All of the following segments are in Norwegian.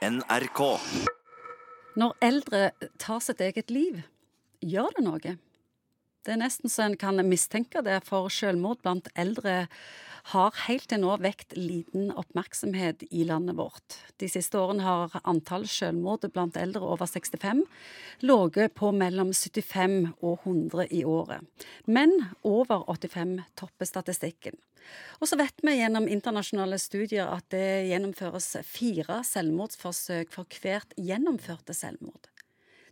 NRK. Når eldre tar sitt eget liv, gjør det noe? Det er nesten så en kan mistenke det, for selvmord blant eldre har helt til nå vekt liten oppmerksomhet i landet vårt. De siste årene har antall selvmord blant eldre over 65 ligget på mellom 75 og 100 i året. Men over 85 topper statistikken. Og så vet vi gjennom internasjonale studier at det gjennomføres fire selvmordsforsøk for hvert gjennomførte selvmord.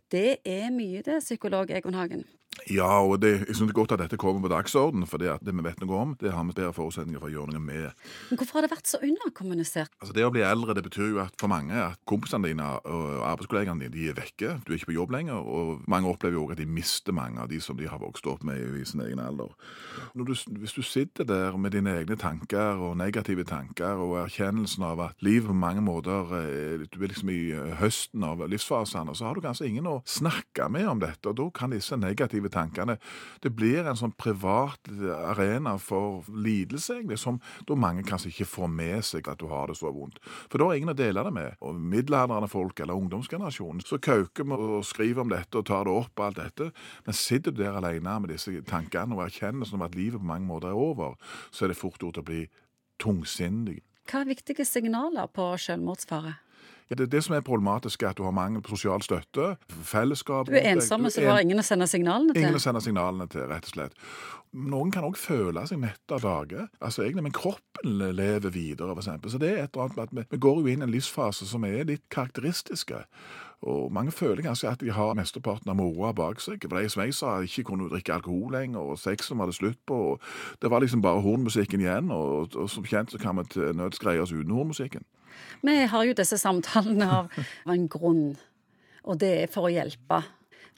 Det er mye det, psykolog Egon Hagen. Ja, og det, jeg synes det er godt at dette kommer på dagsordenen, for det, det vi vet noe om, det har vi bedre forutsetninger for å gjøre noe med. Men hvorfor har det vært så underkommunisert? Altså Det å bli eldre det betyr jo at for mange at kompisene dine og arbeidskollegene dine de er vekke. Du er ikke på jobb lenger. Og mange opplever jo òg at de mister mange av de som de har vokst opp med i sin egen alder. Du, hvis du sitter der med dine egne tanker og negative tanker og erkjennelsen av at livet på mange måter eh, Du er liksom i eh, høsten av livsfasene, så har du kanskje ingen å snakke med om dette. Og da kan disse negative tankene Det blir en sånn privat arena for lidelse, egentlig, som da mange kanskje ikke får med seg at du har det så vondt. For da er ingen å dele det med. Og middelaldrende folk eller ungdomsgenerasjonen så kauker vi og skriver om dette og tar det opp og alt dette. Men sitter du der alene med disse tankene og erkjennelsen om at livet på mange måter er over, så er det fort gjort å bli tungsindig. Hva er viktige signaler på selvmordsfare? Ja, det, det som er problematisk, er at du har mangel på sosial støtte, fellesskap Du er ensom, så du har ingen å sende signalene til? Ingen å sende signalene til, rett og slett. Noen kan òg føle seg mett av dage, altså egentlig, men kroppen lever videre, eksempel. Så det er et eller annet med at vi, vi går jo inn i en livsfase som er litt karakteristiske. Og mange føler kanskje at de har mesteparten av moroa bak seg. For de sa, ikke kunne drikke alkohol lenger, og sexen var det slutt på. og Det var liksom bare hornmusikken igjen, og, og som kjent så kan vi til nøds greie oss uten hornmusikken. Vi har jo disse samtalene av en grunn, og det er for å hjelpe.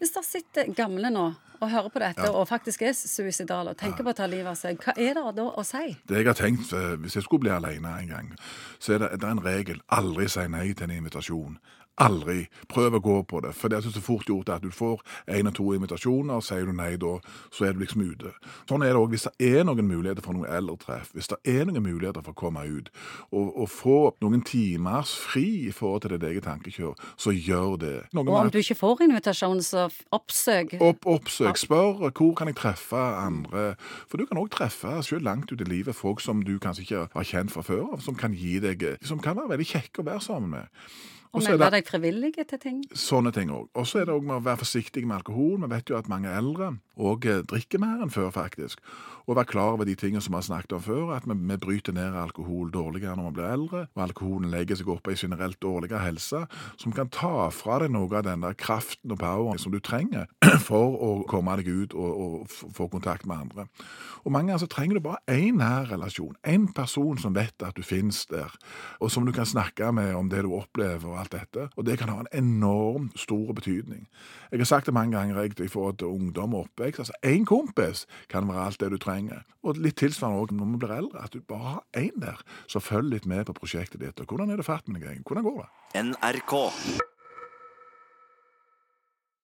Hvis det sitter gamle nå og hører på dette, ja. og faktisk er suicidale og tenker ja. på å ta livet av seg, hva er det da å si? Det jeg har tenkt, eh, Hvis jeg skulle bli alene en gang, så er det, det er en regel aldri si nei til en invitasjon. Aldri. Prøv å gå på det. For det er så fort gjort at du får én og to invitasjoner, og sier du nei da, så er du liksom ute. Sånn er det òg hvis det er noen muligheter for noen eldretreff, hvis det er noen muligheter for å komme ut, og, og få noen timers fri i forhold til ditt eget tankekjør, så gjør det. Noen og om du ikke får invitasjon, så oppsøk. Opp, oppsøk. Spør hvor kan jeg treffe andre. For du kan òg treffe selv langt ut i livet folk som du kanskje ikke har kjent fra før som kan gi deg, som kan være veldig kjekke å være sammen med. Og melde deg frivillige til ting? Sånne ting òg. Og så er det òg med å være forsiktig med alkohol. Vi vet jo at mange eldre òg eh, drikker mer enn før, faktisk. Og være klar over de tingene som vi har snakket om før, at vi, vi bryter ned alkohol dårligere når vi blir eldre. Og alkoholen legger seg opp i generelt dårligere helse, som kan ta fra deg noe av den der kraften og poweren som du trenger for å komme deg ut og, og få kontakt med andre. Og mange ganger så trenger du bare én nær relasjon. Én person som vet at du finnes der, og som du kan snakke med om det du opplever. Alt dette, og det kan ha en enorm stor betydning. Jeg har sagt det mange ganger jeg, i forhold til ungdom og oppvekst. altså Én kompis kan være alt det du trenger. Og litt tilsvarende også når vi blir eldre, at du bare har én der som følger litt med på prosjektet ditt. og Hvordan er det fatt med deg? Hvordan går det? NRK.